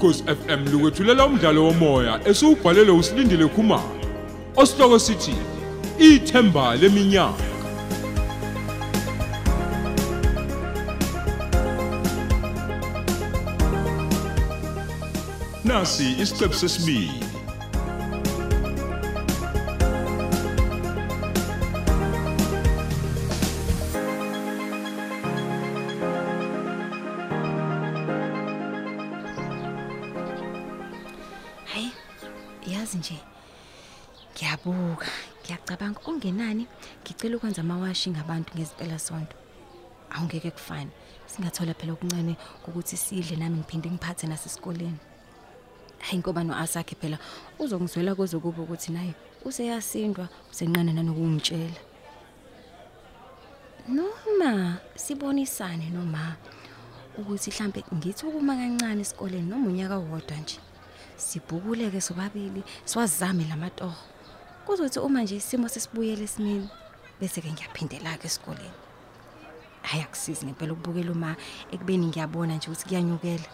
ukhosi FM lukwethulela umdlalo womoya esiubhalelwe usilindile Khumalo osihloko sithi ithemba leminyaka. Nasi isiqephu sesibili. Ngicela ukwenza amawashi ngabantu ngezipela sonto awungeke kufane. Singathola phela okuncane ukuthi sidle nami ngiphinde ngiphathe nasesikoleni. Hayi ngoba noasakhe phela uzongizwela kuze kube ukuthi naye useyasindwa usenqane nanokungitshela noma sibonisane noma ukuthi mhlambe ngithi ukuma kancane esikoleni noma unyaka wodwa nje sibhukuleke sobabili siwazame lamatoho kuzothi uma nje isimo sesibuyele esimeni bese ke ngiyaphindela ke esikoleni. Hayi akusizi ngempela ukubukela uma ekubeni ngiyabona nje ukuthi kuyanyukela.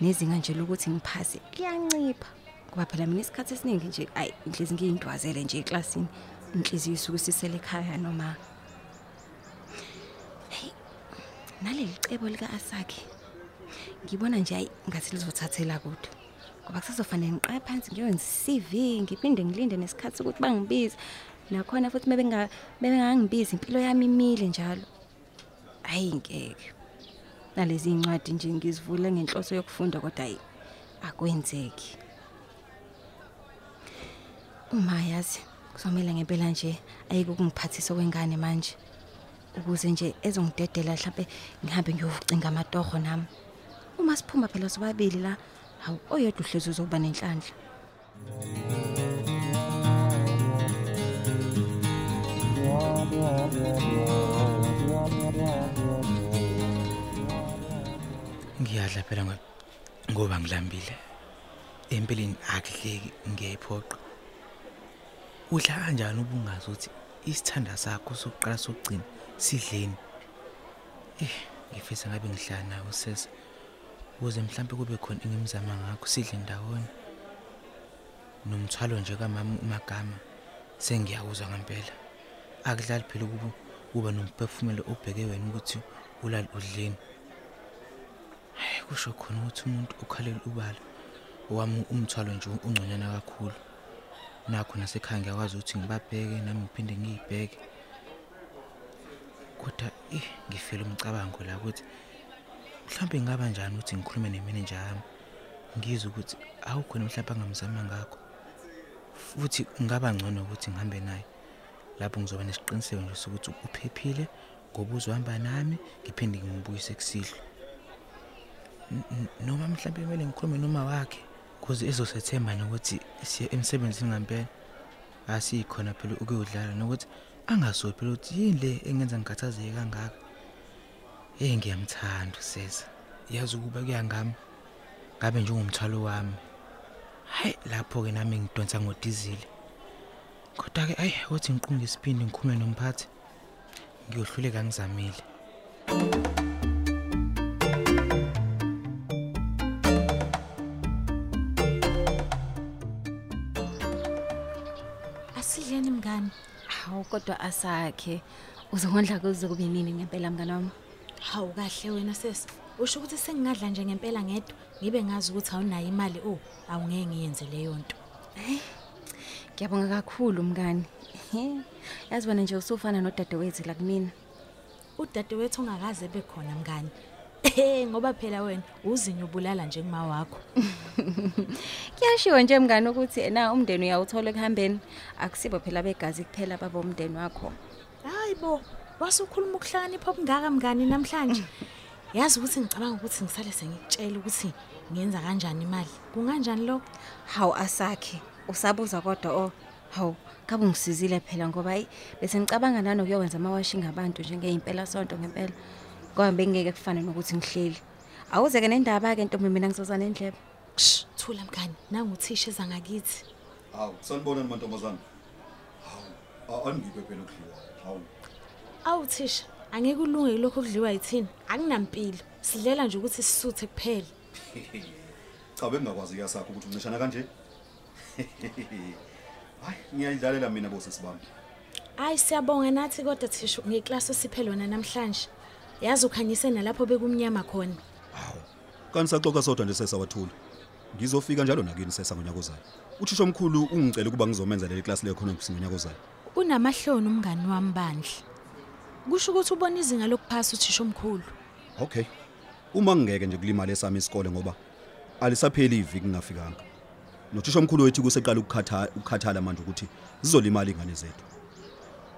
Nezinga nje lokuthi ngiphase liyancipha ngoba phela mina isikhathi esiningi nje ayi inhliziyo ngiyindwazele nje eklasini. Inhliziyo isuke sisele ekhaya noma hey naleli cebo lika Asakhe ngibona nje ayi ngathi lizothathela kude. Ngoba kusazofanele ngiqale phansi ngiyowenza i-CV ngiphinde ngilinde nesikhathi ukuthi bangibize. Nakhona futhi bebengangibizi impilo yami imile njalo. Hayi ngeke. Nalezi incwadi nje ngizivule ngenhloso yokufunda kodwa hayi akwenzeki. Uma yazi kuzomela ngempela nje ayike ukungiphathisa kwengane manje. Ukuze nje ezongidedela mhlambe ngihambe ngiyocinga amatoho nami. Uma siphuma phela sobabili la hawu oyedwa uhlezi uzoba nenhlanhla. Ngiyadla phela ngo- ngoba ngilambile. Empeleni akudleki ngiyayiphoqa. Udla kanjani ubungazi ukuthi isithanda sakho sokuqala sokugcina sidleni? Eh ngifisa ngabe ngihlala nawe sesa ukuze mhlambe kube khona engimzama ngakho sidle ndawonye. Nomthwalo nje kamama umagama sengiyawuzwa ngempela. Akudlali phela ukuba kuba nomphefumulo obheke wena ukuthi ulali udleni. Hayi kusho khona ukuthi umuntu ukhalela ubala wami umthwalo nje ungconyana kakhulu. Nakho nasekhaya ngiyakwazi ukuthi ngibabheke nami ngiphinde ngiyibheke. Kodwa eh ngifela umcabango la ukuthi mhlawumbe ngaba njani ukuthi ngikhulume nemanager yami? Ngizwe ukuthi awukhona mhlawumbe angamzama ngakho. Futhi ngaba ngcono ukuthi ngihambe naye. Lapho ngizoba nesiqiniseko nje sokuthi uphephile ngoba uzohamba nami ngiphinde ngimbuyise kusidlo N- n- noma mhlawumbe kumele ngikhulume noma wakhe kuze ezosethemba nokuthi siye emsebenzini ngempela asikhona phela ukuyodlala nokuthi angasobi phela ukuthi yini le engenza ngikhathazeke kangaka. Eh ngiyamthanda usesa. Yazi ukuba kuyangami ngabe njengomthwalo wami. Hayi lapho ke nami ngidonsa ngodizile kodwa ke ayi uthi ngiqunge isipindi ngikhume nomphathi. Ngiyohluleka ngizamile. Asidleni mngani. hawu kodwa asakhe. Uzongondla kuze kube nini ngempela mngani wami? Hawu kahle wena sesi. Usho ukuthi sengingadla nje ngempela ngedwa. Ngibe ngazi ukuthi awunayo imali. Oh awungeke ngiyenze leyo nto. Ngiyabonga kakhulu mngani yazi wena nje usufana nodadewethu la kumina Udadewethu ongakaze bekhona mngani. Eh ngoba phela wena uzinyo bulala nje kuma wakho. kuyashiwo nje mngani ukuthi na umndeni uyawuthola ekuhambeni akusibo phela begazi kuphela baba umndeni wakho Hayibo, wasukhuluma ukuhlakanipha obungaka mngani namhlanje. Yazi ukuthi ngicabanga ukuthi ngisale sengikutshela ukuthi ngiyenza kanjani imali. Kunganjani lokho? hawu asakhe usabuza kodwa oh hawu kabe ungisizile phela ngoba hayi bese ngicabanga nanokuyowenza amawashi ngabantu njengeimpela sonto ngempela ngoba bengeke kufane nokuthi ngihleli awuze-ke nendaba ke ntombi mina ngizozana endlebe Shh, thula mngani. Nangu uthisha ezangakithi. Hawu, sanibonani mantombazana. Hawu, angibe phela ukudliwa. Hawu. Awu thisha, angeke ulunge lokho kudliwa yithini? Akunampilo. Sidlela nje ukuthi sisuthe kuphela. cha bengingakwazi yasakho ukuthi uncishana kanje hayi ngiyayidlalela mina bosisi bami Hayi siyabonga nathi kodwa thisho ngeklasi osiphe lona namhlanje. Yazi ukhanyise nalapho bekumnyama khona. hawu kanti saxoxa sodwa nje sesawathula ngizofika njalo nakini sesa ngonyaka ozayo uthisha omkhulu ungicela ukuba ngizomenza leli class le economics ngonyaka ozayo Unamahloni umngani wami bandla. Kusho ukuthi ubona izinga lokuphasa uthisha omkhulu. okay uma ngingeke nje kulimala esami isikole ngoba alisapheli iviki ngingafikanga nothisha omkhulu wethu kuseqala ukukhathala ukukhathala manje ukuthi zizolimala ingane zethu.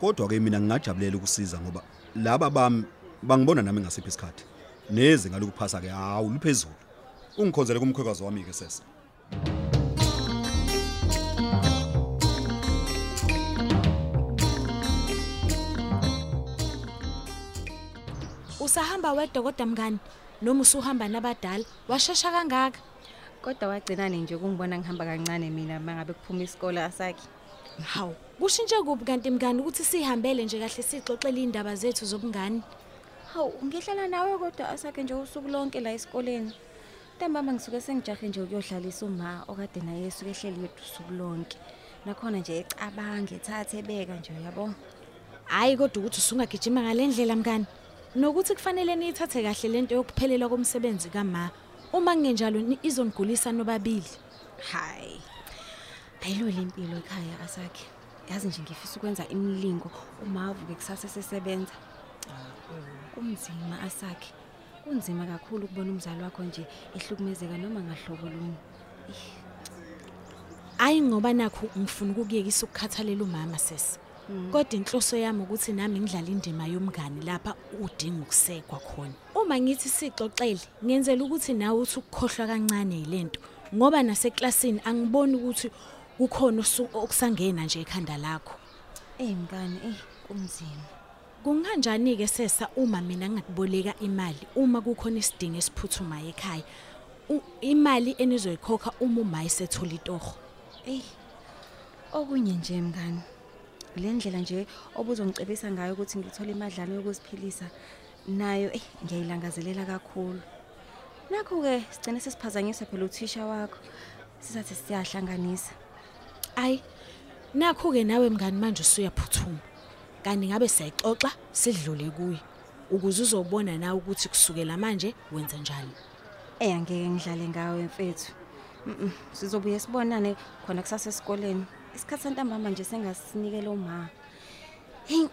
Kodwa ke mina ngingajabulela ukusiza ngoba laba bami bangibona nami ngasiphi isikhathi. Nezinga lokuphasa ke hawu liphezulu ungikhonzele kumkhwekazi wami ke sesa Usahamba wedwa kodwa mngani noma usuhamba nabadala washesha kangaka. Kodwa wagcinane nje ukungibona ngihamba kancane mina mangabe kuphuma isikole asakhe. Hawu, kushintshe kuphi kanti mngani ukuthi sihambele nje kahle sixoxele indaba zethu zobungani. Hawu, ngihlala nawe kodwa asakhe nje usuku lonke la esikoleni. Ntambama ngisuke sengijahe nje ukuyodlalisa uma okade naye esuke ehleli yedwa usuku lonke. Nakhona nje ecabange ethathe ebeka nje uyabo. Hayi kodwa ukuthi usungagijima ngalendlela mngani. Nokuthi kufanele niyithathe kahle lento yokuphelela komsebenzi kama. Uma kungenjalo ni- izonigulisa nobabili. Hayi. Ayilwele impilo ekhaya asakhe. Yazi nje ngifisa ukwenza imilingo uma avuke kusasa sesebenza. Kunzima asakhe. Kunzima kakhulu ukubona umzali wakho nje ehlukumezeka noma ngahlobo luni. Hayi ngoba nakho ngifuna ukukuyekisa ukukhathalela umama sesi. Kodwa inhloso yami ukuthi nami ngidlala indima yomngani lapha udinga ukusekwa khona. Uma ngithi sixoxele, ngenzela ukuthi nawe uthi ukukhohlwa kancane yilento ngoba naseklasini angiboni ukuthi kukhona okusangena nje ekhanda lakho. Eh mngani, eh kunzima. Kunganjani ke sesa uma mina ngakuboleka imali uma kukhona isidingo esiphuthumayo ekhaya? Imali enizoyikhokha uma uma isethola itoho. Eh. Okunye nje mngani. Le ndlela nje obuzongicebisa ngayo ukuthi ngithole imadlana yokuziphilisa nayo eh ngiyayilangazelela kakhulu. Nakho ke sigcine sesiphazanyisa phela uthisha wakho. Sisathi siyahlanganisa. Ay nakho ke nawe mngani manje usuyaphuthuma. Kanti ngabe siyayixoxa sidlule kuye ukuze uzobona nawe ukuthi kusukela manje wenza njani. Eh angeke ngidlale ngawe mfethu. Sizobuye sibonane khona kusasa esikoleni. Isikhathi santambama nje sengasinikele uma. Hey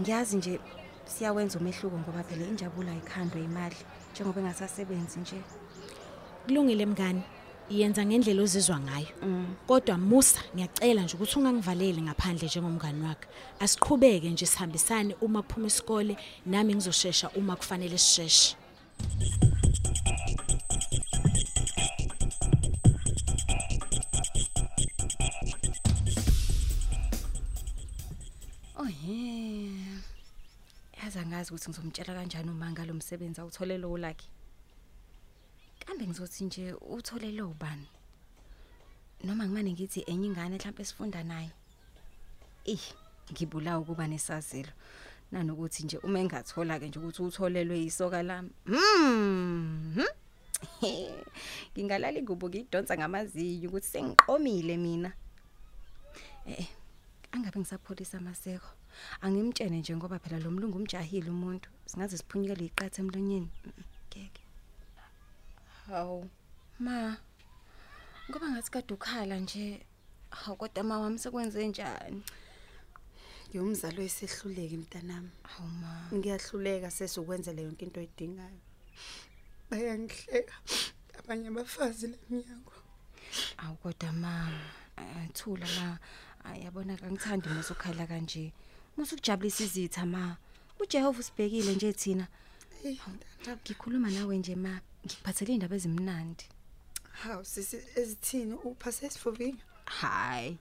ngiyazi nje siyawenza umehluko ngoba phela injabulo ayikhandwe imali njengoba engasasebenzi nje. Kulungile mngani. Yenza ngendlela ozizwa ngayo. Kodwa Musa ngiyacela nje ukuthi ungangivaleli ngaphandle njengomngani wakhe. Asiqhubeke nje sihambisane uma kuphuma isikole nami ngizoshesha uma kufanele sisheshe. Angazi ukuthi ngizomtshela kanjani uma ngalo msebenzi awuthole lo lakhe. Kambe ngizothi nje uthole lo ubani? Noma ngimane ngithi enye ingane mhlawumbe esifunda naye. Eh, ngibulawa ukuba nesazelo. Nanokuthi nje uma engathola ke nje ukuthi utholelwe isoka lami. Mhm. Ngingalala ingubo ngidonsa ngamazinyo ukuthi sengiqomile mina. Eh angabe ngisapholisa amaseko angimtshene nje ngoba phela lo mlungu umjahile umuntu singaze siphunyukele iqathe emlonyeni Mm, ngeke hawu ma ngoba ngathi kade ukhala nje hawu kodwa ma wami sekwenze njani Ngiyumzali oyisehluleki mntanami. hawu ma Ngiyahluleka sesukwenza leyo into oyidingayo. Bayangihleka abanye abafazi leminyango. awu kodwa ma eh, thula ma ayabona kangithandi musukhala kanje musukujabulisa izitha ma uJehova usibhekile nje thina ngikhuluma nawe nje ma ngikuphathele indaba ezimnandi Hawu sisi ezithini uphase isifovinyo? Hayi.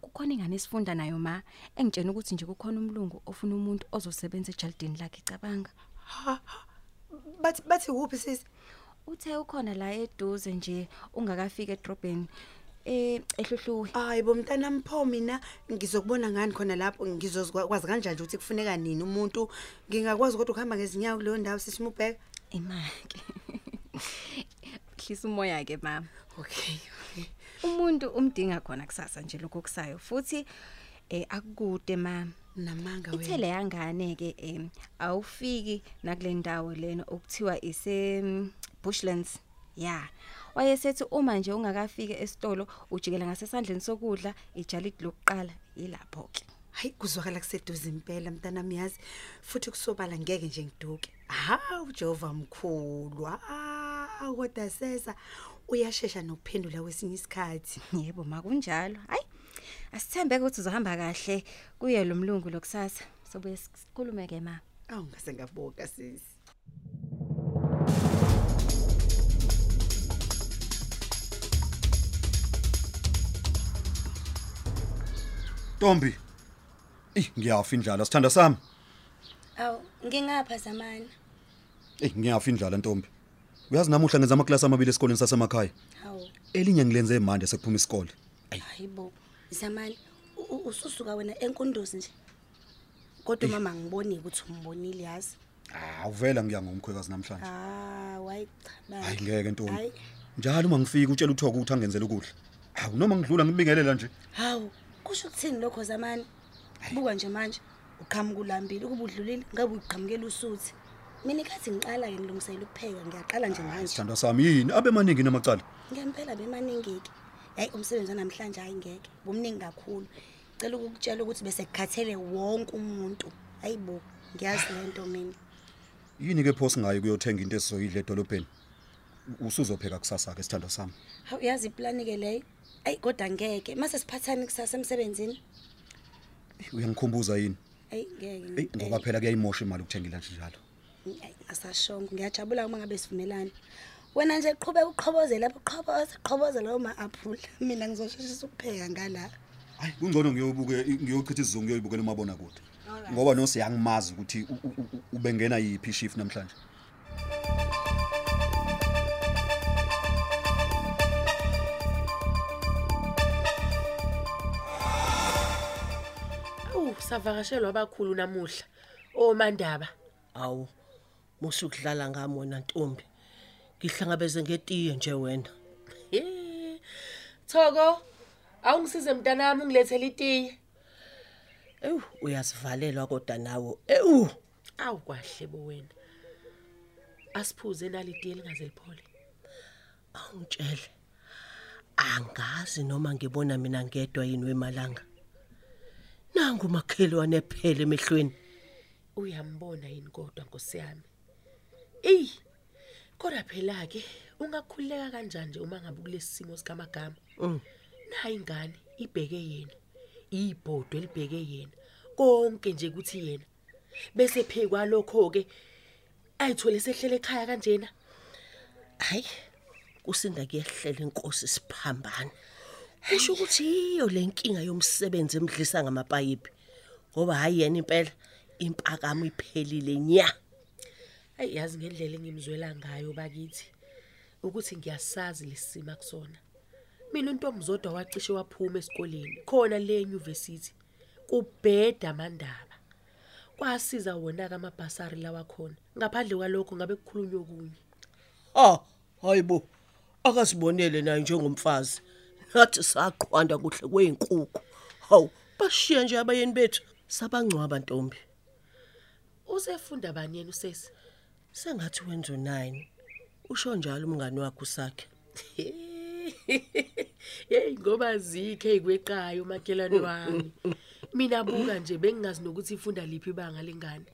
Kukhona ingane esifunda nayo ma engitshena ukuthi nje kukhona umlungu ofuna umuntu ozosebenza ejaldini lakhe cabanga. Bathi bathi kuphi sisi? Uthe ukhona la eduze nje ungakafika edrobheni eh ehluhluwe. Hayi bo mntanami pho mina ngizokubona ngani khona lapho ngizokwazi kanjani ukuthi kufuneka nini umuntu ngingakwazi kodwa ukuhamba ngezinyawo kuleyo ndawo sisi mubheka. Imake. ngiyehlisa umoya ke mama okay umuntu umdinga khona kusasa nje lokho kusayo futhi eh akukude mama namanga wena le yangane ke em awufiki nakule ndawo lena okuthiwa ise mm, Bushlands. Ya. Wayesethi uma nje ungakafike esitolo ujikela ngasesandleni sokudla ijalidi lokuqala yilapho ke. hayi kuzwakala kuseduze impela mntanami yazi futhi kusobala ngeke nje ngiduke hawu jehova mkhulu ah kodwa sesa uyashesha nokuphendula kwesinye isikhathi Yebo makunjalo. Hayi. Asithembeke ukuthi uzohamba kahle kuye lo mlungu lokusasa. Sobuye sikhulume ke ma. awu ngase ngaboka sisi Ntombi. Eh ngiyafa indlala sithanda sami. Awu, ngingapha zamani. Eh ngiyafa indlala Ntombi. Uyazi namuhla ngenza amaklasi amabili esikoleni sasemakhaya. Hawu, Elinye ngilenze manje sekuphuma isikole. hayibo. Zamani, ususuka wena enkondozi nje. Kodwa mama ngiboni ukuthi umbonile yazi. Ah uvela ngiya ngomkhwekazi namhlanje. Ah, wayi cha. Hayi ngeke Ntombi. Njalo uma ngifika utshela uthoko ukuthi angenzele ukudla. Hawu noma ngidlula ngibingelela nje. Hawu, kusho ukuthini lokho zamani? Buka nje manje, uqhamuka ulambile ukuba udlulile ngabe uqhamukela usuthi. Mina ikhathi ngiqala ke ngilungisela ukupheka, ngiyaqala nje manje. Sithanda sami yini abe maningi namacala. Ngempela bemaningiki. Hayi umsebenzi wanamhlanje hayi ngeke. Bomningi kakhulu. Cela ukukutshela ukuthi bese kukhathele wonke umuntu. Hayibo, ngiyazi lento mina. Yini ke pho singayi kuyothenga into esizoyidla edolobheni? U- Usuzopheka kusasa ke sithanda sami. Hawu yazi iplani ke leyo. Ayi kodwa ngeke. Mase siphathani kusasa emsebenzini. Eh, Uyangikhumbuza yini? Ayi ngeke. Eh ngoba phela kuyayimosha imali ukuthenga lunch njalo. Ayi, asashongo ngiyajabula uma ngabe sivumelana. Wena nje qhubeka uqhobozela lapho qhoboza qhoboza lawo ma-aphula. Mina ngizosheshisa ukupheka ngala. Hayi kungcono ngiyobuke ngiyochitha isizungu ngiyoyibukela umabona kude. Ngoba no siyangimazi ukuthi u- u- u- ubengena yipi shift namhlanje. Savakashelwa abakhulu namuhla. Omandaba. Awu musukudlala ngami wena Ntombi. Ngihlangabeze ngetiye nje wena. Thoko, awungisize mntanami ungilethele itiye. Ewu uyasivalelwa kodwa nawo. Ewu Awu kwahle bo wena. Asiphuze nalitiye lingaze liphole. awungitshele. Angazi noma ngibona mina ngedwa yini wemalanga. Nangu makhelwane ephele emehlweni. Uyambona yini kodwa Nkosi yami? Ey. Kodwa phela ke ungakhuleka kanjani nje uma ngabe kulesimo sikamagama? Mm. Nayi ingane ibheke yena. Ibhodo elibheke yena. Konke nje kuthi yena. Bese phekwa lokho ke ayithole sehlele ekhaya kanjena. Hayi kusinda kuyehlela inkosi siphambana. Kusho ukuthi iyo lenkinga yomsebenzi emdlisa ngamapayipi. Ngoba hayi yena impela impakamo iphelile nya. Ayi yazi ngendlela engimzwela ngayo bakithi ukuthi ngiyasazi lesima kusona. Mina untombazodwa wacishe waphuma esikoleni khona le university kubheda amandaba. Kwasiza wona ka amabhasari lawa khona. Ngaphandle kwalokho ngabe kukhulunywa okunye. Ah, hayibo. Akasibonele naye njengomfazi. Nathi saqhwanda kuhle kweinkukhu. Hawu, bashiya nje abayeni bethu sabangcwaba ntombi. Usefunda bani yena usesi? Sengathi wenza u9. Usho njalo umngani wakhe usakhe. Hey ngoba zikhe ezikweqayo makhelwane wami. Mina buka nje bengingazi nokuthi ifunda liphi ibanga lengane.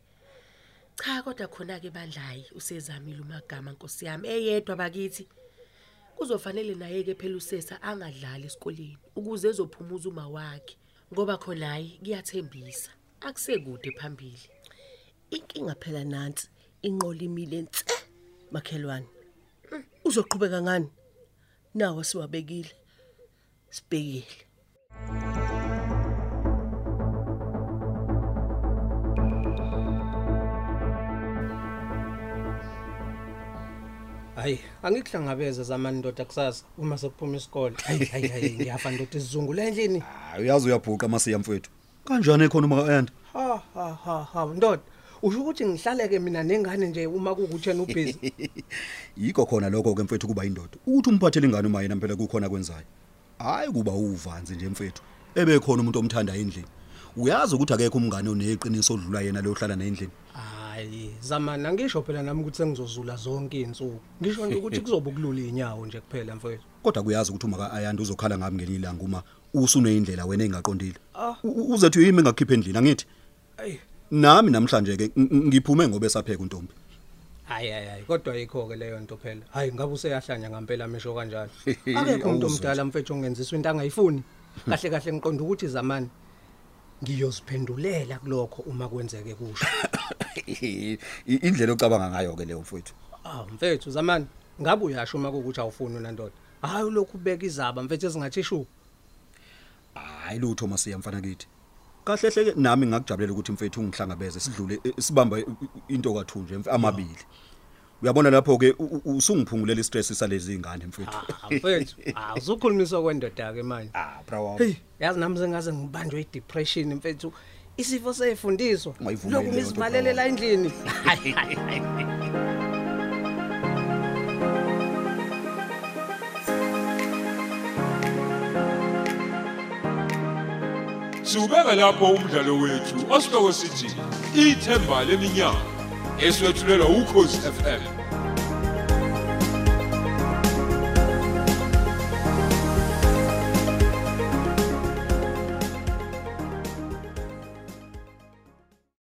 Cha kodwa khona ke bandlayi usezamile umagama Nkosi yami eyedwa bakithi. Kuzofanele naye ke phela usesa angadlali esikoleni ukuze ezophumuza uma wakhe ngoba khona hayi kuyathembisa. Akusekude phambili. Inkinga phela nansi inqola imile nse makhelwane. Uzoqhubeka ngani? Nawa siwabekile. Sibhekile. Hayi, angikuhlangabeza zamani ndoda kusasa uma sekuphuma isikole. Hayi hayi hayi ngiyafa ndoda isizungula endlini. Hayi uyazi uyabhuqa masiya mfowethu. Kanjani ekhona uma enda? Ha ha ha ha ndoda. usho ukuthi ngihlaleke mina nengane nje uma kukuthi yena ubhizi yikho khona lokho ke mfethu kuba indoda ukuthi umphathele ingane uma yena phela kukhona kwenzayo hayi kuba uvanzi nje mfethu ebekhona umuntu omthanda endlini uyazi ukuthi akekho umngane oneqiniso odlula yena lohlala na endlini hayi zamani angisho phela nami ukuthi sengizozula zonke izinsuku ngisho nje ukuthi kuzobe kulula inyawo nje kuphela mfethu kodwa kuyazi ukuthi uma ayanda uzokhala ngami ngelinye ilanga uma usuneyindlela wena engaqondile Ah. U- uzethu yimi engakhipha endlini angithi? Ayi. nami namhlanje ke ng- ng- ngiphume ngobe sapheka untombi. Hayi hayi hayi. Kodwa yikho ke leyo nto phela. Hayi ngabe useyahlanya ngempela misho kanjalo. Akekho umuntu Awuzwa omdala mfethu ongenziswa into angayifuni. Kahle kahle ngiqonda ukuthi zamani. Ngiyoziphendulela kulokho uma kwenzeke kusho. Indlela ocabanga ngayo ke leyo mfethu? Ah mfethu zamani. Ngabe uyasho uma kuukuthi awufuni unandoda hayi ulokhu ubeka izaba mfethu ezingathi shu hayi lutho masiya mfana kithi. Kahle hle nami ngakujabulela ukuthi mfethu ungihlangabeze sidlule eh, sibamba into kathunje mf- amabili uyabona lapho ke u- u- usungiphungulela istress salezi ingane mfethu. Ah mfethu. Ah uzukhulumisa kwendoda ke manje. Ah bra hey yazi nami sengaze ngibanjwe i-depression mfethu. Isifo seyifundiswa. Ungayivumeli lokhu leyo nto, ngisivalele la endlini. Hayi, hayi, hayi. Siubeka lapho umdlalo wethu osihloko sithi ithemba leminyaka. Eswetshulelwa ukhozi FM